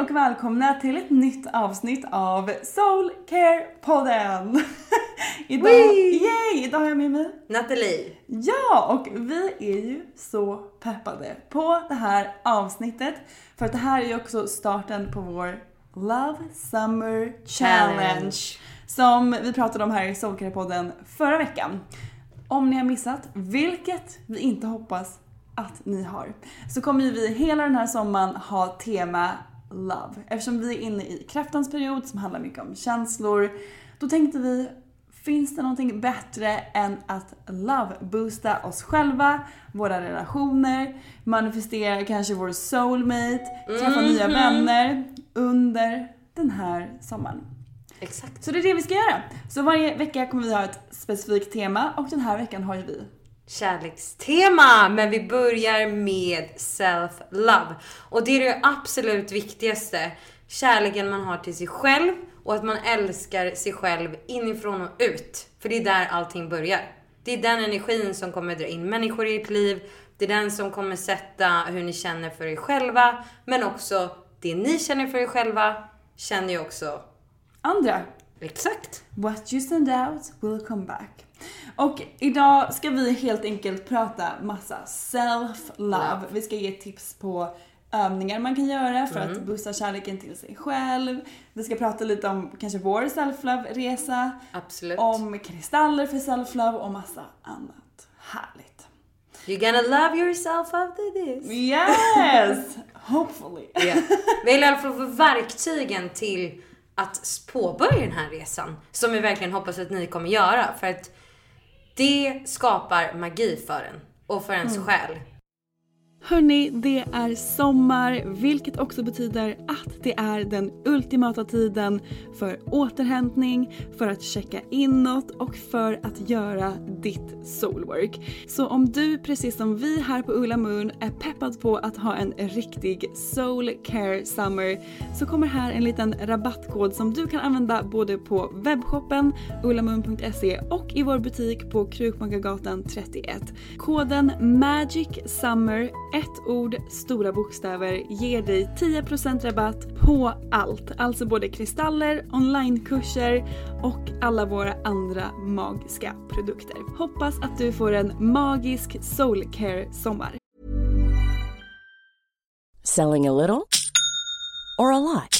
Hej och välkomna till ett nytt avsnitt av Soul Care podden idag, yay, idag har jag med mig Nathalie. Ja, och vi är ju så peppade på det här avsnittet. För att det här är ju också starten på vår Love Summer Challenge. Challenge. Som vi pratade om här i Soulcare-podden förra veckan. Om ni har missat, vilket vi inte hoppas att ni har, så kommer ju vi hela den här sommaren ha tema Love. Eftersom vi är inne i kraftens period som handlar mycket om känslor, då tänkte vi Finns det någonting bättre än att love-boosta oss själva, våra relationer, manifestera kanske vår soulmate, träffa nya vänner under den här sommaren? Exakt. Så det är det vi ska göra. Så varje vecka kommer vi ha ett specifikt tema och den här veckan har ju vi Kärlekstema, men vi börjar med self-love. Och det är det absolut viktigaste. Kärleken man har till sig själv och att man älskar sig själv inifrån och ut. För det är där allting börjar. Det är den energin som kommer dra in människor i ert liv. Det är den som kommer sätta hur ni känner för er själva. Men också det ni känner för er själva känner ju också andra exakt. What you send out will come back. Och idag ska vi helt enkelt prata massa self-love. Love. Vi ska ge tips på övningar man kan göra för att boosta kärleken till sig själv. Vi ska prata lite om kanske vår self-love-resa. Absolut. Om kristaller för self-love och massa annat härligt. You're gonna love yourself after this. Yes! Hopefully. Ja. Vi vill i alla fall få verktygen till att påbörja den här resan. Som vi verkligen hoppas att ni kommer göra. För att det skapar magi för en. Och för ens själ. Hörni, det är sommar vilket också betyder att det är den ultimata tiden för återhämtning, för att checka inåt och för att göra ditt soulwork. Så om du precis som vi här på Ulla Moon är peppad på att ha en riktig soul care summer så kommer här en liten rabattkod som du kan använda både på webbshoppen ullamoon.se och i vår butik på Krukmakargatan 31. Koden MAGICSUMMER ett ord, stora bokstäver, ger dig 10% rabatt på allt. Alltså både kristaller, onlinekurser och alla våra andra magiska produkter. Hoppas att du får en magisk soulcare sommar. Selling a little or a lot?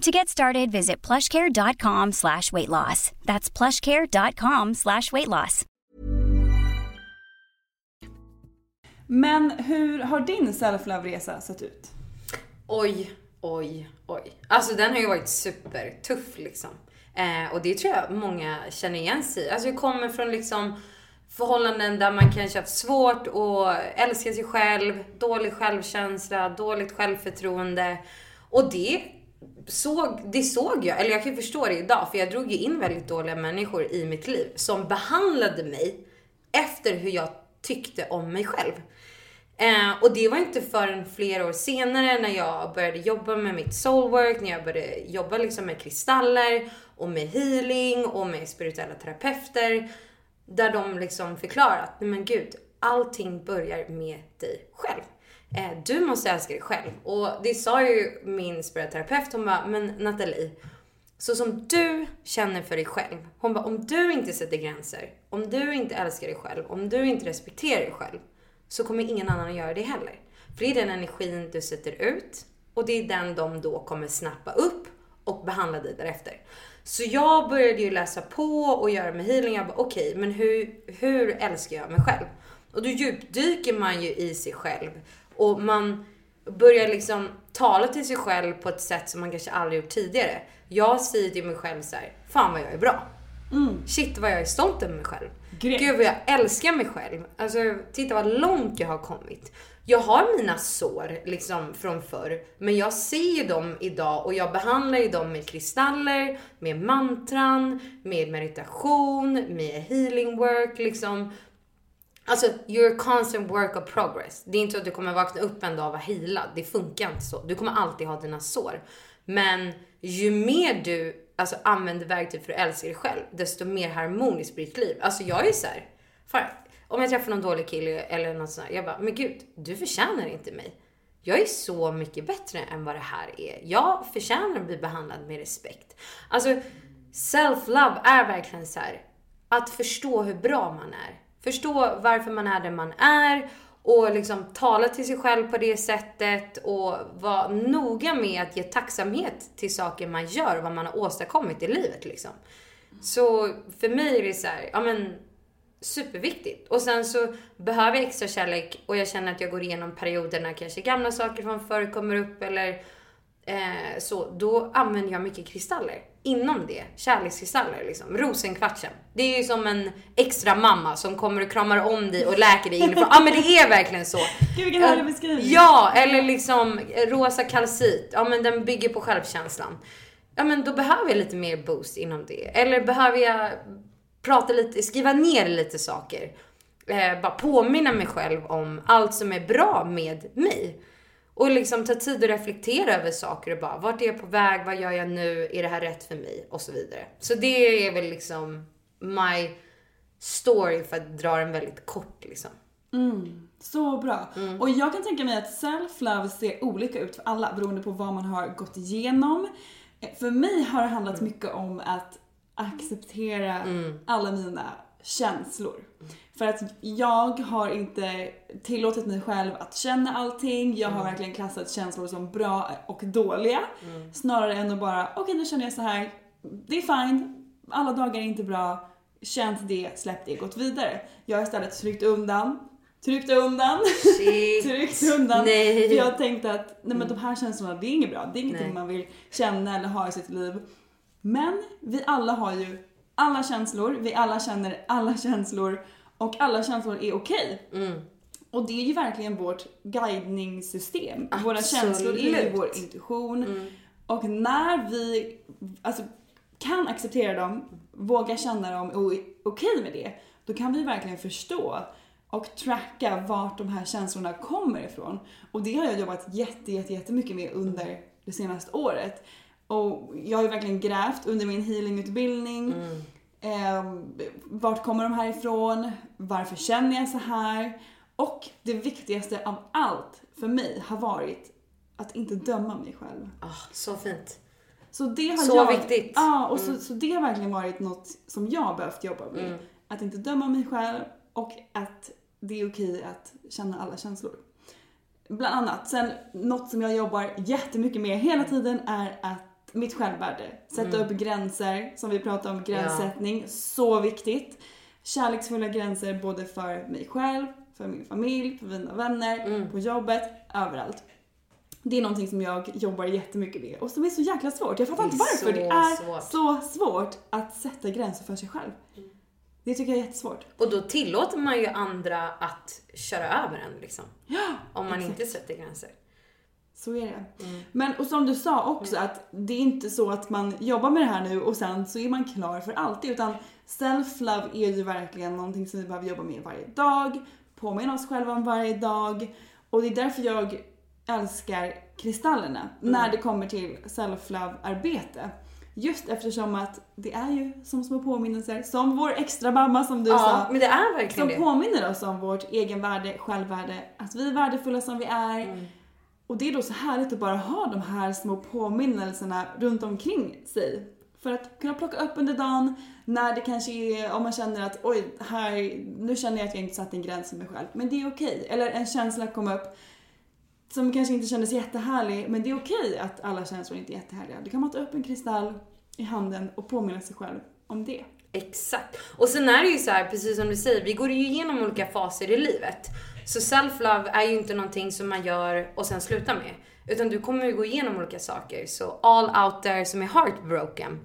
To get started, visit plushcare.com slash weight loss. That's plushcare.com slash weight loss. Men hur har din self-love-resa sett ut? Oj, oj, oj. Alltså den har ju varit supertuff liksom. Eh, och det tror jag många känner igen sig i. Alltså jag kommer från liksom förhållanden där man kanske haft svårt att älska sig själv, dålig självkänsla, dåligt självförtroende. Och det såg, det såg jag, eller jag kan förstå det idag, för jag drog ju in väldigt dåliga människor i mitt liv som behandlade mig efter hur jag tyckte om mig själv. Eh, och det var inte förrän flera år senare när jag började jobba med mitt soulwork, när jag började jobba liksom med kristaller och med healing och med spirituella terapeuter. Där de liksom förklarar att, nej men gud, allting börjar med dig själv. Eh, du måste älska dig själv. Och det sa ju min spiritualterapeut, hon bara, men Nathalie, så som du känner för dig själv. Hon bara, om du inte sätter gränser, om du inte älskar dig själv, om du inte respekterar dig själv, så kommer ingen annan att göra det heller. För det är den energin du sätter ut och det är den de då kommer snappa upp och behandla dig därefter. Så jag började ju läsa på och göra med healing. Jag bara, okej, okay, men hur, hur älskar jag mig själv? Och då djupdyker man ju i sig själv och man börjar liksom tala till sig själv på ett sätt som man kanske aldrig gjort tidigare. Jag säger till mig själv så här, fan vad jag är bra. Mm. Shit vad jag är stolt över mig själv. Gret. Gud vad jag älskar mig själv. Alltså titta vad långt jag har kommit. Jag har mina sår liksom från förr, men jag ser ju dem idag och jag behandlar ju dem med kristaller, med mantran, med meditation, med healing work liksom. Alltså, you're a constant work of progress. Det är inte så att du kommer vakna upp en dag och vara healad. Det funkar inte så. Du kommer alltid ha dina sår. Men ju mer du alltså, använder verktyg för att älska dig själv, desto mer harmoniskt blir ditt liv. Alltså jag är så här, om jag träffar någon dålig kille eller något sånt jag bara, men gud, du förtjänar inte mig. Jag är så mycket bättre än vad det här är. Jag förtjänar att bli behandlad med respekt. Alltså, self-love är verkligen så här, att förstå hur bra man är. Förstå varför man är där man är Och liksom tala till sig själv på det sättet och vara noga med att ge tacksamhet till saker man gör och vad man har åstadkommit i livet liksom. Så för mig är det så här, ja men superviktigt. Och sen så behöver jag extra kärlek och jag känner att jag går igenom perioder när kanske gamla saker från förr kommer upp eller eh, så. Då använder jag mycket kristaller inom det. Kärlekskristaller liksom. Rosenkvartsen. Det är ju som en extra mamma som kommer och kramar om dig och läker dig inifrån. Ja men det är verkligen så. Gud vilken härlig beskrivning. Ja, eller liksom rosa kalcit. Ja men den bygger på självkänslan. Ja men då behöver jag lite mer boost inom det. Eller behöver jag prata lite, skriva ner lite saker. Eh, bara påminna mig själv om allt som är bra med mig. Och liksom ta tid att reflektera över saker och bara, vart är jag på väg? Vad gör jag nu? Är det här rätt för mig? Och så vidare. Så det är väl liksom my story för att dra den väldigt kort liksom. Mm, så bra. Mm. Och jag kan tänka mig att self-love ser olika ut för alla beroende på vad man har gått igenom. Eh, För mig har det handlat mycket om att acceptera Mm. alla mina känslor. För att jag har inte tillåtit mig själv att känna allting. Jag har verkligen klassat känslor som bra och dåliga. Snarare än att bara, okej nu känner jag så här. det är fine, alla dagar är inte bra, känt det, släppt det, gått vidare. Jag har istället tryckt undan, tryckt undan, tryckt undan. Nej. För jag tänkte att nej men de här känslorna, det är inget bra. Det är ingenting Nej. man vill känna eller ha i sitt liv. Men vi alla har ju alla känslor, vi alla känner alla känslor och alla känslor är okej. Mm. Och det är ju verkligen vårt guidningssystem. Våra känslor är ju Absolut. vår intuition. Mm. Och när vi alltså, kan acceptera dem, våga känna dem och är okej med det, då kan vi verkligen förstå och tracka vart de här känslorna kommer ifrån. Och det har jag jobbat jätte, jätte, jättemycket med under det senaste året. Och jag har ju verkligen grävt under min healingutbildning. Eh, vart kommer de här ifrån? Varför känner jag så här? Och det viktigaste av allt för mig har varit att inte döma mig själv. Ah, så fint. Så det har Så jag, viktigt. Ja, och så, så det har verkligen varit något som jag behövt jobba med. Att inte döma mig själv och att det är okej att känna alla känslor. Bland annat. Sen något som jag jobbar jättemycket med hela tiden är att mitt självvärde. Sätta upp gränser, som vi pratade om, gränssättning. Så viktigt. Kärleksfulla gränser både för mig själv, för min familj, för mina vänner, på jobbet, överallt. Det är någonting som jag jobbar jättemycket med och som är så jäkla svårt. Jag fattar inte varför. Det är svårt. så svårt att sätta gränser för sig själv. Det tycker jag är jättesvårt. Och då tillåter man ju andra att köra över en liksom. Ja, Om man exakt. inte sätter gränser. Så är det. Men och som du sa också att det är inte så att man jobbar med det här nu och sen så är man klar för alltid utan self-love är ju verkligen någonting som vi behöver jobba med varje dag, påminna oss själva om varje dag och det är därför jag älskar kristallerna när det kommer till self-love-arbete. Just eftersom att det är ju som små påminnelser, som vår extra mamma som du Ja, sa. men det är verkligen Som det. påminner oss om vårt egenvärde, självvärde, att vi är värdefulla som vi är. Mm. Och det är då så härligt att bara ha de här små påminnelserna runt omkring sig. För att kunna plocka upp under dagen när det kanske är, om man känner att oj, här, nu känner jag att jag inte satt en gräns för mig själv. Men det är okej. Eller en känsla kom upp som kanske inte kändes jättehärlig, men det är okej att alla känslor inte är jättehärliga. Då kan man ta upp en kristall i handen och påminna sig själv om det. Exakt. Och sen är det ju så här, precis som du säger, vi går ju igenom olika faser i livet. Så self-love är ju inte någonting som man gör och sen slutar med. Utan du kommer ju gå igenom olika saker. Så all out there som är heartbroken.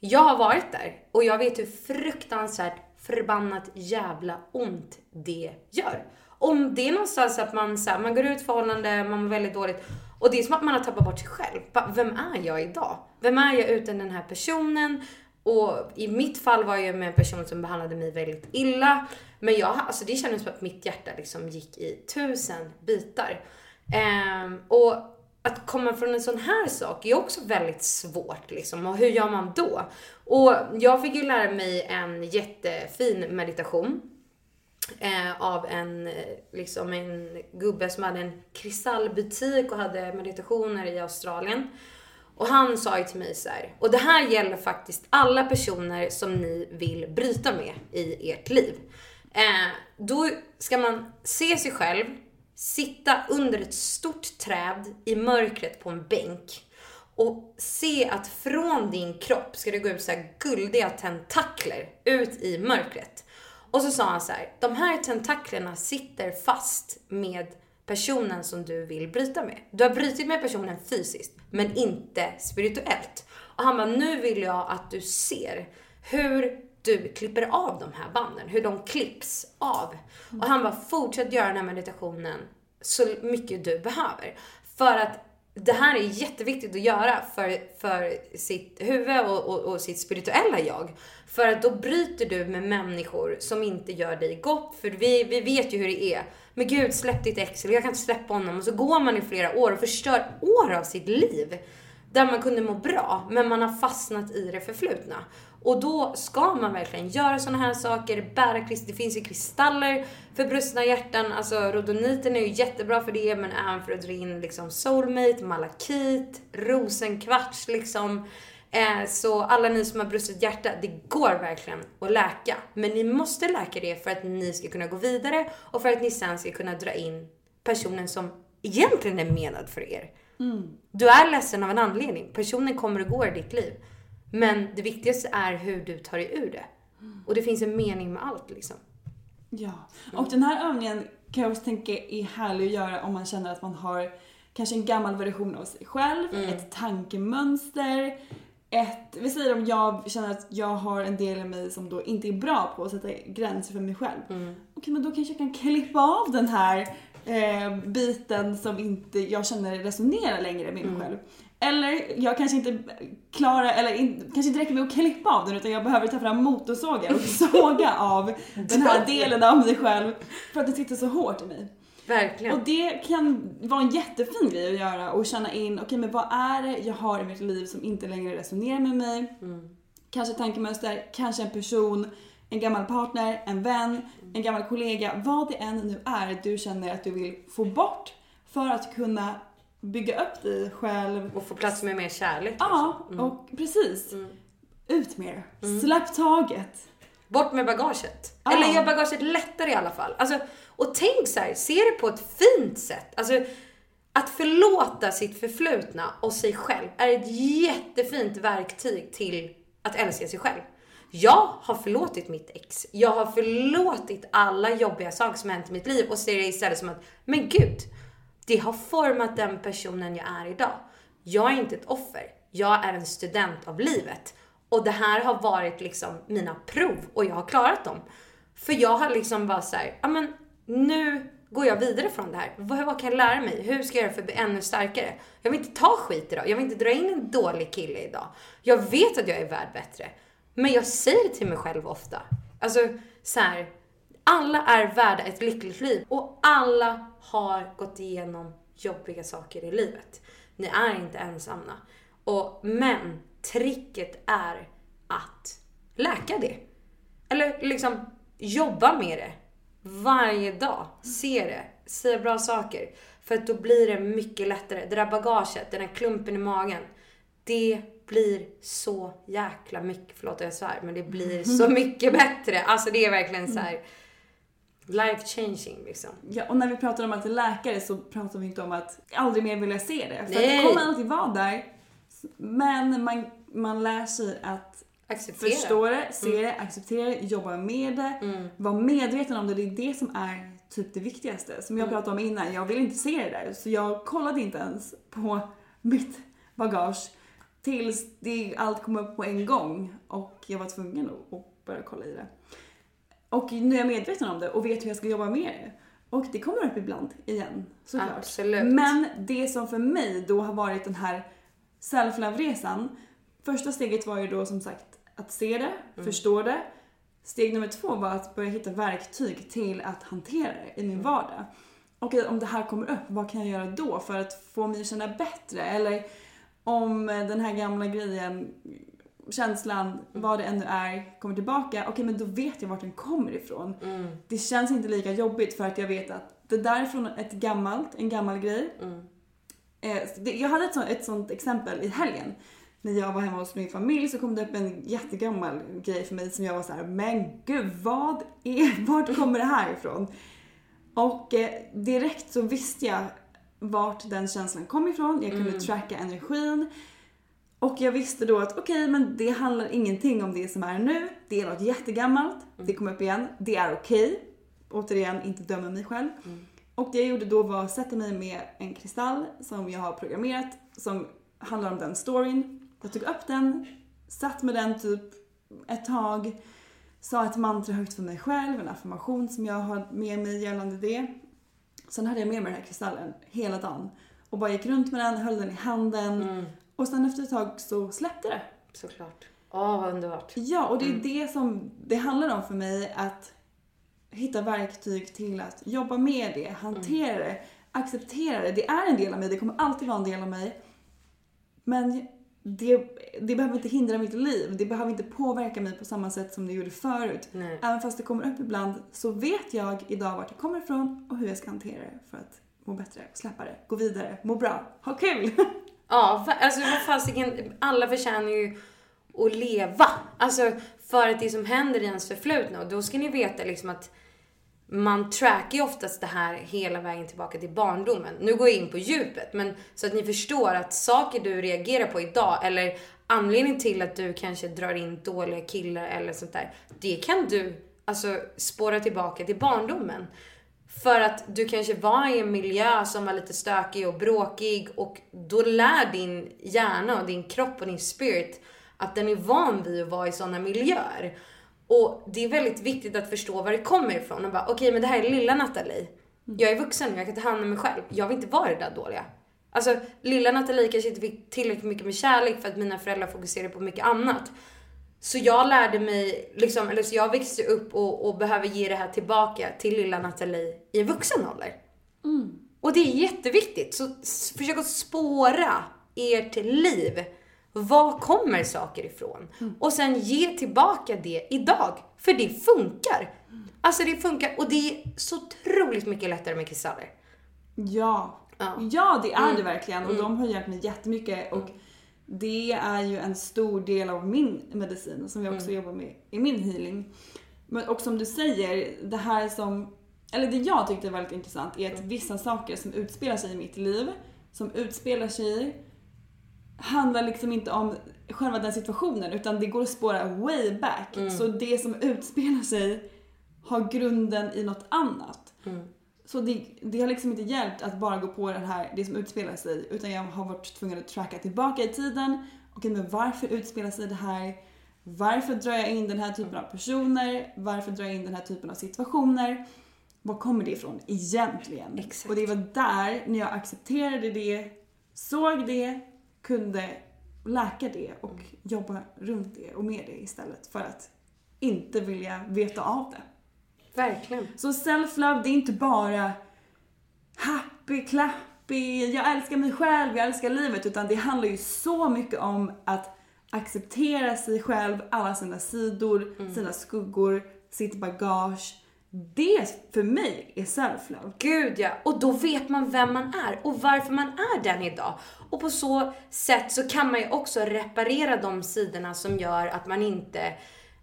Jag har varit där och jag vet hur fruktansvärt förbannat jävla ont det gör. Om det är någonstans att man, så här, man går ut förhållande, man mår väldigt dåligt och det är som att man har tappat bort sig själv. Vem är jag idag? Vem är jag utan den här personen? Och i mitt fall var jag med en person som behandlade mig väldigt illa. Men jag, alltså det kändes som att mitt hjärta liksom gick i tusen bitar. Ehm, och att komma från en sån här sak är också väldigt svårt liksom. Och hur gör man då? Och jag fick ju lära mig en jättefin meditation. Eh, av en, liksom en gubbe som hade en kristallbutik och hade meditationer i Australien. Och han sa ju till mig så här, och det här gäller faktiskt alla personer som ni vill bryta med i ert liv. Eh, då ska man se sig själv sitta under ett stort träd i mörkret på en bänk och se att från din kropp ska det gå ut så här guldiga tentakler ut i mörkret. Och så sa han så här, de här tentaklerna sitter fast med personen som du vill bryta med. Du har brutit med personen fysiskt, men inte spirituellt. Och han bara, nu vill jag att du ser hur du klipper av de här banden, hur de klipps av. Och han bara, fortsätt göra den här meditationen så mycket du behöver. För att det här är jätteviktigt att göra för, för sitt huvud och, och, och, sitt spirituella jag. För att då bryter du med människor som inte gör dig gott. För vi, vi vet ju hur det är. Men gud, släpp ditt ex, eller jag kan inte släppa honom. Och så går man i flera år och förstör år av sitt liv. Där man kunde må bra, men man har fastnat i det förflutna. Och då ska man verkligen göra såna här saker, bära kristaller. Det finns ju kristaller för brustna hjärtan. Alltså rodoniten är ju jättebra för det, men även för att dra in liksom soulmate, malakit, rosenkvarts liksom. Eh, så alla ni som har brustet hjärta, det går verkligen att läka. Men ni måste läka det för att ni ska kunna gå vidare och för att ni sen ska kunna dra in personen som egentligen är menad för er. Mm. Du är ledsen av en anledning. Personen kommer och går i ditt liv. Men det viktigaste är hur du tar dig ur det. Och det finns en mening med allt liksom. Ja, och den här övningen kan jag också tänka är härlig att göra om man känner att man har kanske en gammal version av sig själv, mm. ett tankemönster, ett, vi säger om jag känner att jag har en del i mig som då inte är bra på att sätta gränser för mig själv. Mm. Okej men då kanske jag kan klippa av den här eh, biten som inte jag känner resonerar längre med mig mm. själv. Eller jag kanske inte klarar, eller in, kanske inte räcker med att klippa av den utan jag behöver ta fram motorsågar och såga av den här delen av mig själv för att det sitter så hårt i mig. Verkligen. Och det kan vara en jättefin grej att göra och känna in, okej okay, men vad är det jag har i mitt liv som inte längre resonerar med mig? Mm. Kanske tankemönster, kanske en person, en gammal partner, en vän, en gammal kollega, vad det än nu är du känner att du vill få bort för att kunna bygga upp dig själv. Och få plats med mer kärlek. Ja, mm. och precis. Mm. Ut mer. Mm. Släpp taget. Bort med bagaget. Ja. Eller gör bagaget lättare i alla fall. Alltså, och tänk så här, se det på ett fint sätt. Alltså, att förlåta sitt förflutna och sig själv är ett jättefint verktyg till att älska sig själv. Jag har förlåtit mitt ex. Jag har förlåtit alla jobbiga saker som hänt i mitt liv och ser det istället som att, men gud, det har format den personen jag är idag. Jag är inte ett offer. Jag är en student av livet. Och det här har varit liksom mina prov och jag har klarat dem. För jag har liksom bara såhär, ja men nu går jag vidare från det här. Vad, vad kan jag lära mig? Hur ska jag göra för att bli ännu starkare? Jag vill inte ta skit idag. Jag vill inte dra in en dålig kille idag. Jag vet att jag är värd bättre. Men jag säger det till mig själv ofta. Alltså så här, alla är värda ett lyckligt liv och alla har gått igenom jobbiga saker i livet. Ni är inte ensamma. Och, men tricket är att läka det. Eller liksom jobba med det. Varje dag. Se det. Säga bra saker. För att då blir det mycket lättare. Det där bagaget, den där klumpen i magen. Det blir så jäkla mycket, förlåt jag svär, men det blir så mycket bättre. Alltså det är verkligen så här life changing liksom. Ja, och när vi pratar om att läkare så pratar vi inte om att aldrig mer vilja se det. För Nej. det kommer alltid vara där. Men man, man lär sig att acceptera. förstå det, se mm. det, acceptera det, jobba med det, mm. vara medveten om det. Det är det som är typ det viktigaste. Som jag mm. pratade om innan, jag vill inte se det där. Så jag kollade inte ens på mitt bagage tills det, allt kom upp på en gång och jag var tvungen att börja kolla i det. Och nu är jag medveten om det och vet hur jag ska jobba med det. Och det kommer upp ibland igen, såklart. Absolut. Men det som för mig då har varit den här self-love-resan. Första steget var ju då som sagt att se det, mm. förstå det. Steg nummer två var att börja hitta verktyg till att hantera det i min mm. vardag. Och om det här kommer upp, vad kan jag göra då för att få mig att känna bättre? Eller om den här gamla grejen känslan, mm. vad det ännu är, kommer tillbaka, okej okay, men då vet jag vart den kommer ifrån. Mm. Det känns inte lika jobbigt för att jag vet att det där är från ett gammalt, en gammal grej. Mm. Eh, jag hade ett sånt, ett sånt exempel i helgen. När jag var hemma hos min familj så kom det upp en jättegammal grej för mig som jag var så här, men gud vad är, vart kommer det här ifrån? Och eh, direkt så visste jag vart den känslan kom ifrån, jag kunde tracka energin. Och jag visste då att okej, men det handlar ingenting om det som är nu. Det är något jättegammalt, det kommer upp igen, det är okej. Återigen, inte döma mig själv. Och det jag gjorde då var att sätta mig med en kristall som jag har programmerat som handlar om den storyn. Jag tog upp den, satt med den typ ett tag, sa ett mantra högt för mig själv, en affirmation som jag har med mig gällande det. Sen hade jag med mig den här kristallen hela dagen och bara gick runt med den, höll den i handen och sen efter ett tag så släppte det. Såklart. Åh, vad underbart. Ja, och det är det som det handlar om för mig att hitta verktyg till att jobba med det, hantera det, acceptera det. Det är en del av mig, det kommer alltid vara en del av mig. Men det, det behöver inte hindra mitt liv, det behöver inte påverka mig på samma sätt som det gjorde förut. Nej. Även fast det kommer upp ibland så vet jag idag vart det kommer ifrån och hur jag ska hantera det för att må bättre, släppa det, gå vidare, må bra, ha kul. Ja, fa- alltså vad fasiken, alla förtjänar ju att leva. Alltså för att det som händer i ens förflutna och då ska ni veta liksom att man trackar ju oftast det här hela vägen tillbaka till barndomen. Nu går jag in på djupet, men så att ni förstår att saker du reagerar på idag eller anledningen till att du kanske drar in dåliga killar eller sånt där. Det kan du alltså spåra tillbaka till barndomen. För att du kanske var i en miljö som var lite stökig och bråkig och då lär din hjärna och din kropp och din spirit att den är van vid att vara i sådana miljöer. Och det är väldigt viktigt att förstå var det kommer ifrån och bara okej men det här är lilla Nathalie. Jag är vuxen, jag kan ta hand om mig själv. Jag vill inte vara det där dåliga. Alltså lilla Nathalie kanske inte fick tillräckligt mycket med kärlek för att mina föräldrar fokuserade på mycket annat. Så jag lärde mig, liksom, eller så jag växte upp och, och behöver ge det här tillbaka till lilla Nathalie i vuxen ålder. Och det är jätteviktigt. Så försök att spåra ert liv. Var kommer saker ifrån? Och sen ge tillbaka det idag. För det funkar. Alltså det funkar och det är så otroligt mycket lättare med kristaller. Ja. Ja. ja, det är det verkligen och de har hjälpt mig jättemycket och det är ju en stor del av min medicin som jag också jobbar med i min healing. Men och som du säger, det här som, eller det jag tyckte var väldigt intressant är att vissa saker som utspelar sig i mitt liv, som utspelar sig handlar liksom inte om själva den situationen utan det går att spåra way back. Så det som utspelar sig har grunden i något annat. Så det, det har liksom inte hjälpt att bara gå på den här, det som utspelar sig utan jag har varit tvungen att tracka tillbaka i tiden. Okej men varför utspelar sig det här? Varför drar jag in den här typen av personer? Varför drar jag in den här typen av situationer? Var kommer det ifrån egentligen? Exakt. Och det var där, när jag accepterade det, såg det, kunde läka det och jobba runt det och med det istället för att inte vilja veta av det. Verkligen. Så self-love, det är inte bara happy, clappy, jag älskar mig själv, jag älskar livet. Utan det handlar ju så mycket om att acceptera sig själv, alla sina sidor, sina skuggor, sitt bagage. Det för mig är self-love. Gud ja, och då vet man vem man är och varför man är den idag. Och på så sätt så kan man ju också reparera de sidorna som gör att man inte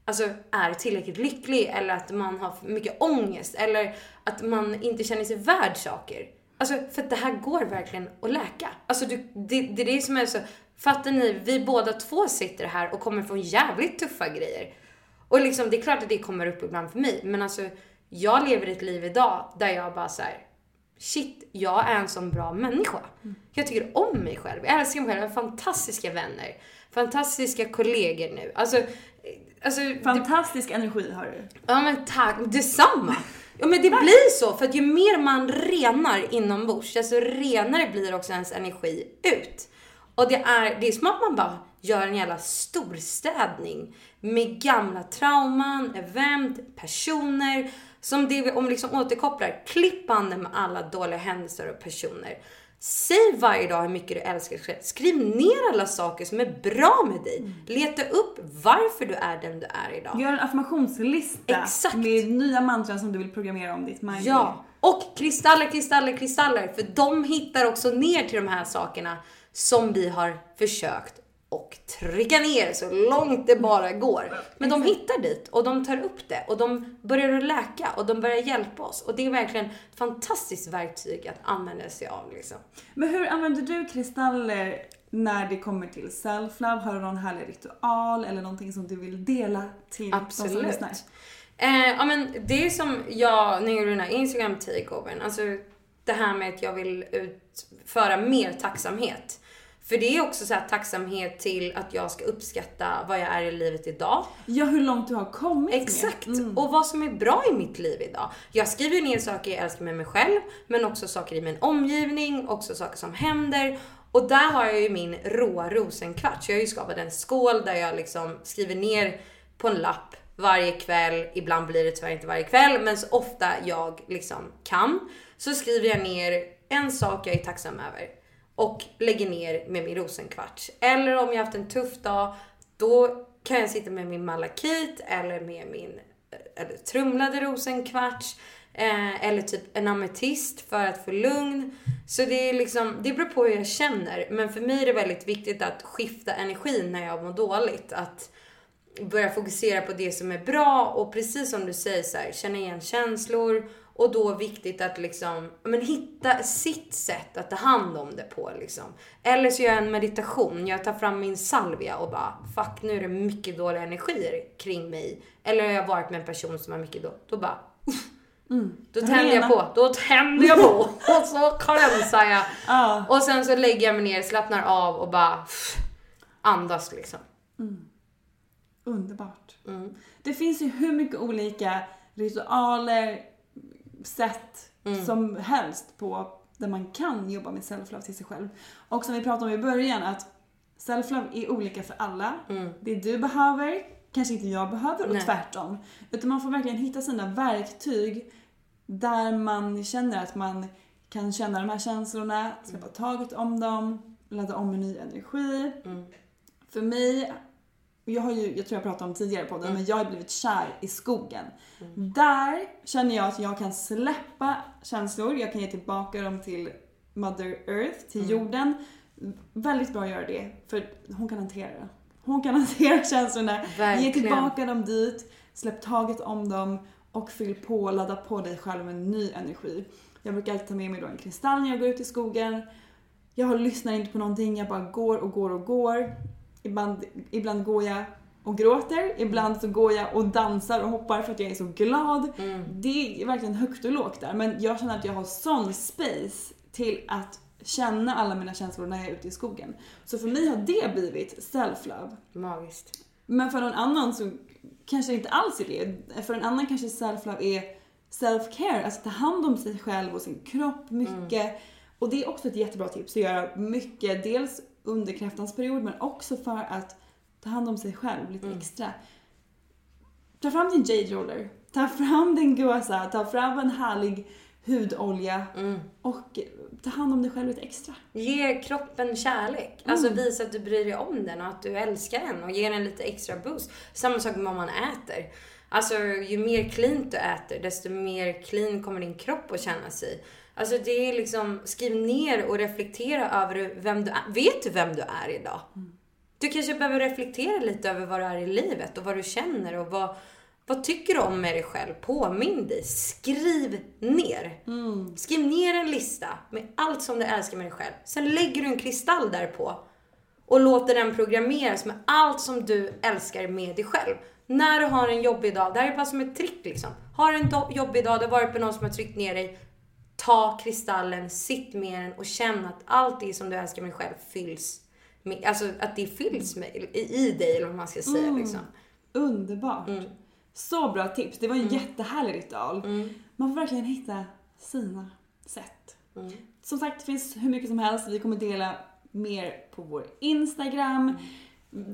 alltså, är tillräckligt lycklig eller att man har för mycket ångest eller att man inte känner sig värd saker. Alltså för att det här går verkligen att läka. Alltså du, det, det är det som är så, fattar ni, vi båda två sitter här och kommer från jävligt tuffa grejer. Och liksom, det är klart att det kommer upp ibland för mig, men alltså jag lever ett liv idag där jag bara så här, shit, jag är en sån bra människa. Jag tycker om mig själv, jag älskar mig själv, jag har fantastiska vänner, fantastiska kollegor nu. Alltså, alltså det, Fantastisk energi har du. Ja men tack, detsamma. Ja men det blir så, för att ju mer man renar inombords, desto renare blir också ens energi ut. Och det är, det är som att man bara gör en jävla storstädning med gamla trauman, event, personer. Som det, om vi liksom återkopplar, klipp banden med alla dåliga händelser och personer. Säg varje dag hur mycket du älskar dig själv. Skriv ner alla saker som är bra med dig. Leta upp varför du är den du är idag. Gör en affirmationslista Exakt. med nya mantran som du vill programmera om ditt mind. Ja, och kristaller, kristaller, kristaller. För de hittar också ner till de här sakerna som vi har försökt och trycka ner så långt det bara går. Men de hittar dit och de tar upp det och de börjar att läka och de börjar hjälpa oss. Och det är verkligen ett fantastiskt verktyg att använda sig av. Liksom. Men hur använder du kristaller när det kommer till self-love? Har du någon härlig ritual eller någonting som du vill dela till de som Absolut. lyssnar? Eh, ja men det är som jag, när jag gjorde den här Instagram takeovern, alltså det här med att jag vill utföra mer tacksamhet. För det är också så här tacksamhet till att jag ska uppskatta vad jag är i livet idag. Ja, hur långt du har kommit med. Exakt! Mm. Och vad som är bra i mitt liv idag. Jag skriver ner saker jag älskar med mig själv, men också saker i min omgivning, också saker som händer. Och där har jag ju min råa rosenkvarts. Jag har ju skapat en skål där jag liksom skriver ner på en lapp varje kväll. Ibland blir det tyvärr inte varje kväll, men så ofta jag liksom kan. Så skriver jag ner en sak jag är tacksam över och lägger ner med min rosenkvarts. Eller om jag haft en tuff dag, då kan jag sitta med min malakit eller med min eh, eller trumlade rosenkvarts. Eh, eller typ en ametist för att få lugn. Så det är liksom, det beror på hur jag känner. Men för mig är det väldigt viktigt att skifta energin när jag mår dåligt. Att börja fokusera på det som är bra och precis som du säger så här, känna igen känslor och då viktigt att liksom, men hitta sitt sätt att ta hand om det på liksom. Eller så gör jag en meditation, jag tar fram min salvia och bara fuck nu är det mycket dåliga energier kring mig. Eller har jag varit med en person som har mycket då, då bara uff. Då tänder jag på, då tänder jag på och så klämsar jag. Ja. Och sen så lägger jag mig ner, slappnar av och bara uff, andas liksom. Underbart. Mm. Det finns ju hur mycket olika ritualer, sätt Mm. som helst på där man kan jobba med self-love till sig själv. Och som vi pratade om i början att self-love är olika för alla. Det du behöver kanske inte jag behöver och Mm. Nej. tvärtom. Utan man får verkligen hitta sina verktyg där man känner att man kan känna de här känslorna, släppa taget om dem, ladda om med ny energi. Mm. För mig jag har ju, jag tror jag pratade om tidigare på Mm. podden, men jag har blivit kär i skogen. Där känner jag att jag kan släppa känslor, jag kan ge tillbaka dem till Mother Earth, till Mm. jorden. Väldigt bra att göra det, för hon kan hantera det. Hon kan hantera känslorna, ge Verkligen. tillbaka dem dit, släpp taget om dem och fyll på, ladda på dig själv med ny energi. Jag brukar alltid ta med mig då en kristall när jag går ut i skogen. Jag lyssnar inte på någonting, jag bara går och går och går. Ibland, ibland går jag och gråter, ibland så går jag och dansar och hoppar för att jag är så glad. Det är verkligen högt och lågt där men jag känner att jag har sån space till att känna alla mina känslor när jag är ute i skogen. Så för mig har det blivit self-love. Magiskt. Men för någon annan så kanske det inte alls är det. För en annan kanske self-love är self-care, alltså ta hand om sig själv och sin kropp mycket. Och det är också ett jättebra tips att göra mycket, dels under kräftans period men också för att ta hand om sig själv lite extra. Ta fram din jade roller, ta fram din guasa, ta fram en härlig hudolja och ta hand om dig själv lite extra. Ge kroppen kärlek. Alltså visa att du bryr dig om den och att du älskar den och ge den lite extra boost. Samma sak med vad man äter. Alltså ju mer cleant du äter, desto mer clean kommer din kropp att känna sig. Alltså det är liksom, skriv ner och reflektera över vem du är. Vet du vem du är idag? Du kanske behöver reflektera lite över vad du är i livet och vad du känner och vad, vad tycker du om med dig själv? Påminn dig. Skriv ner. Skriv ner en lista med allt som du älskar med dig själv. Sen lägger du en kristall där på och låter den programmeras med allt som du älskar med dig själv. När du har en jobbig dag, det här är bara som ett trick liksom. Har du en jobbig dag, du har varit på någon som har tryckt ner dig. Ta kristallen, sitt med den och känn att allt det som du älskar med dig själv fylls. Med, alltså att det fylls med, i, i dig eller vad man ska säga liksom. Underbart. Mm. Så bra tips. Det var en jättehärlig ritual. Mm. Man får verkligen hitta sina sätt. Mm. Som sagt, det finns hur mycket som helst. Vi kommer dela mer på vår Instagram. Mm.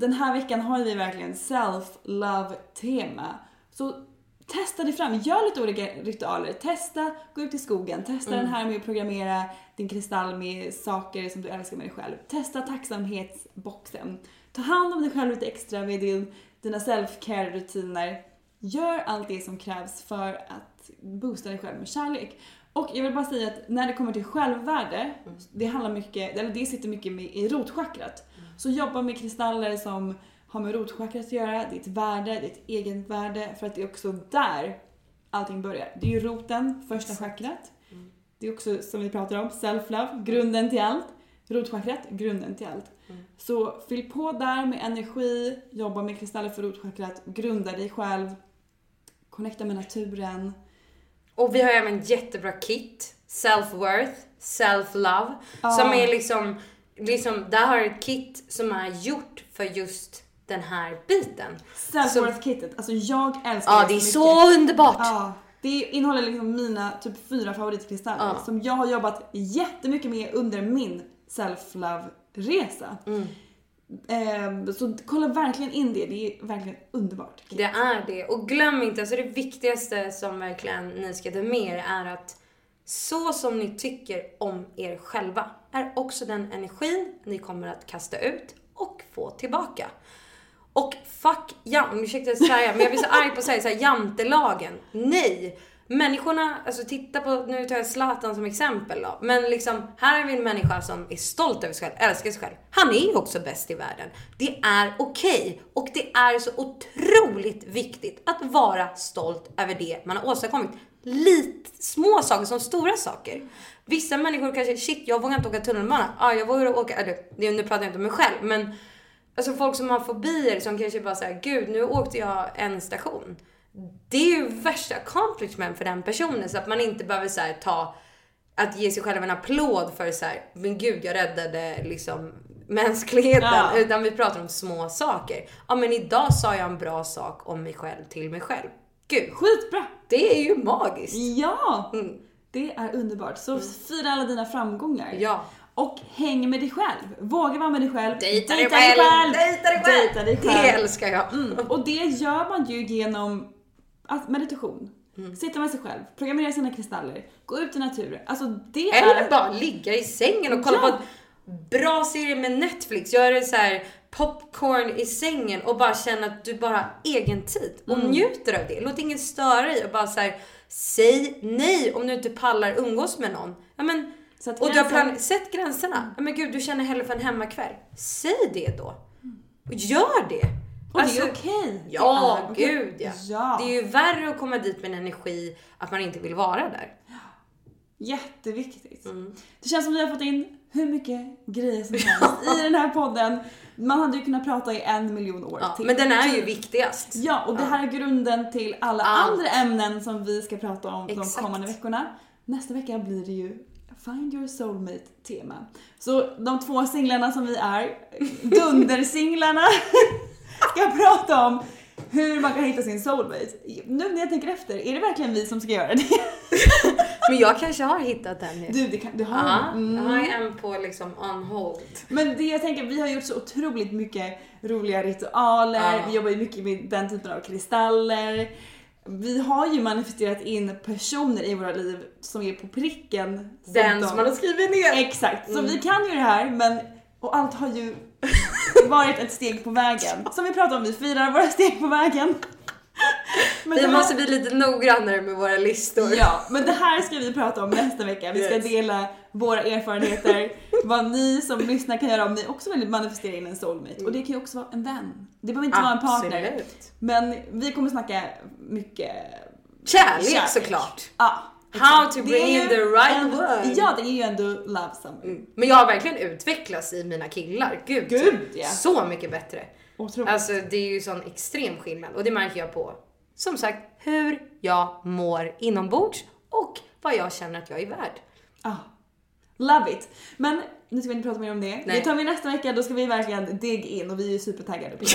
Den här veckan har vi verkligen self-love tema. Så testa dig fram. Gör lite olika ritualer. Testa, gå ut i skogen. Testa Mm. den här med att programmera din kristall med saker som du älskar med dig själv. Testa tacksamhetsboxen. Ta hand om dig själv lite extra med din, dina self-care rutiner. Gör allt det som krävs för att boosta dig själv med kärlek. Och jag vill bara säga att när det kommer till självvärde, det handlar mycket, eller det sitter mycket med i rotchakrat. Så jobba med kristaller som har med rotchakrat att göra, ditt värde, ditt eget värde för att det är också där allting börjar. Det är ju roten, första chakrat. Det är också som vi pratar om, self-love, grunden till allt. Rotchakrat, grunden till allt. Så fyll på där med energi, jobba med kristaller för rotchakrat, grunda dig själv, connecta med naturen. Och vi har även jättebra kit. Self-worth, self-love. Som är liksom, liksom, där har ett kit som är gjort för just den här biten. Self-worth-kittet, alltså jag älskar Ja, det är så så mycket. underbart! Ja, det innehåller liksom mina typ fyra favoritkristaller Ja. som jag har jobbat jättemycket med under min self-love-resa. Mm. Ehm, så kolla verkligen in det, det är verkligen underbart. Det är det. Och glöm inte, alltså det viktigaste som verkligen ni ska ta med er är att så som ni tycker om er själva är också den energin ni kommer att kasta ut och få tillbaka. Och fuck ja, ursäkta att säga men jag blir så arg på att säga så här, jantelagen. Nej! Människorna, alltså titta på, nu tar jag Zlatan som exempel då. Men liksom, här har vi en människa som är stolt över sig själv, älskar sig själv. Han är ju också bäst i världen. Det är okej. Och det är så otroligt viktigt att vara stolt över det man har åstadkommit. Lite små saker som stora saker. Vissa människor kanske, shit jag vågar inte åka tunnelbana. Ja, jag vågar åka, äh, eller nu pratar jag inte om mig själv, men Alltså folk som har fobier som kanske bara säger gud nu åkte jag en station. Det är ju värsta accomplishment för den personen så att man inte behöver så här, ta att ge sig själv en applåd för så här, men gud jag räddade liksom mänskligheten. Ja. Utan vi pratar om små saker. Ja men idag sa jag en bra sak om mig själv till mig själv. Gud, Skitbra! det är ju magiskt. Ja! Mm. Det är underbart. Så fira alla dina framgångar. Ja. Och häng med dig själv. Våga vara med dig själv. Dejta dig själv! Dejta dig själv! Dejta dig Det själv. älskar jag. Mm. Och det gör man ju genom att meditation. Mm. Sitta med sig själv, programmera sina kristaller, gå ut i naturen. Alltså det Eller är... bara ligga i sängen och kolla Ja. på en bra serie med Netflix. Det så här popcorn i sängen och bara känna att du bara har egen tid och Mm. njuter av det. Låt ingen störa dig och bara så här, säg nej om du inte pallar umgås med någon. Ja, men, Och du har plan- sätt gränserna. Ja, men gud, du känner hellre för en hemmakväll. Säg det då. Och gör det. Och Alltså, det är okej. Ja, Det är gud ja. Ja. Det är ju värre att komma dit med en energi att man inte vill vara där. Jätteviktigt. Mm. Det känns som vi har fått in hur mycket grejer som helst i den här podden. Man hade ju kunnat prata i en miljon år Ja, till. men den är ju viktigast. Ja, och det här är grunden till alla Allt. andra ämnen som vi ska prata om Exakt. de kommande veckorna. Nästa vecka blir det ju Find your soulmate tema. Så de två singlarna som vi är, dundersinglarna, ska prata om hur man kan hitta sin soulmate. Nu när jag tänker efter, är det verkligen vi som ska göra det? Men jag kanske har hittat den nu. Du, det kan, du har Ja, mm. jag har en på liksom on hold. Men det jag tänker, vi har gjort så otroligt mycket roliga ritualer, Ja. vi jobbar ju mycket med den typen av kristaller. Vi har ju manifesterat in personer i våra liv som är på pricken. Den de- som man har skrivit ner. Exakt, så vi kan ju det här men, och allt har ju varit ett steg på vägen. Som vi pratade om, vi firar våra steg på vägen. Men Vi här- måste bli lite noggrannare med våra listor. Ja, men det här ska vi prata om nästa vecka. Vi ska Yes. dela våra erfarenheter, vad ni som lyssnar kan göra om ni också vill manifestera in en soulmate. Och det kan ju också vara en vän. Det behöver inte vara en partner. Absolut. Men vi kommer snacka mycket Kärlek, Kärlek. såklart. Ja. How to bring in the right en, word. Ja, det är ju ändå love summer. Men jag har verkligen utvecklats i mina killar. Gud, Gud, ja. Så mycket bättre. Otroligt. Alltså det är ju sån extrem skillnad och det märker jag på, som sagt, hur jag mår inombords och vad jag känner att jag är värd. Ah. Love it. Men nu ska vi inte prata mer om det. Nej. Det tar vi nästa vecka, då ska vi verkligen dig in och vi är ju supertaggade på.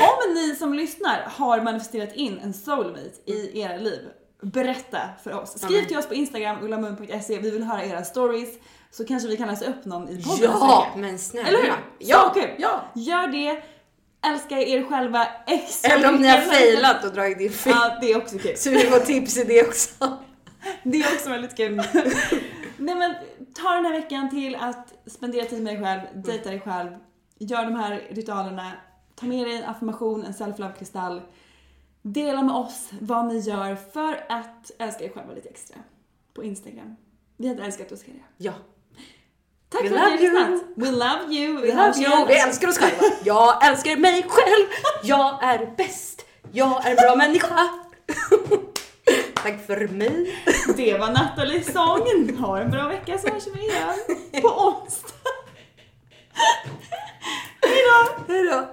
Om ni som lyssnar har manifesterat in en soulmate i era liv, berätta för oss. Skriv till oss på Instagram, ullamun.se, vi vill höra era stories. Så kanske vi kan läsa upp någon i podden Ja, men snälla. Eller hur? Ja, kul! ja. Gör det, älska er själva extra Eller om ni har failat och dragit in fel. Ja, det är också kul. Så vi får tips i det också. Det är också väldigt kul. Nej men ta den här veckan till att spendera tid med dig själv, dejta dig själv, gör de här ritualerna, ta med dig en affirmation, en self-love kristall. Dela med oss vad ni gör för att älska er själva lite extra. På Instagram. Vi hade älskat att se det. Ja. Tack We för att ni har love you. lyssnat. We love you. Vi love you. Vi älskar oss själva. Jag älskar mig själv. Jag är bäst. Jag är en bra människa. Tack för mig. Det var Nathalies sång. Ha en bra vecka så hörs vi igen på onsdag. Hejdå! Hejdå.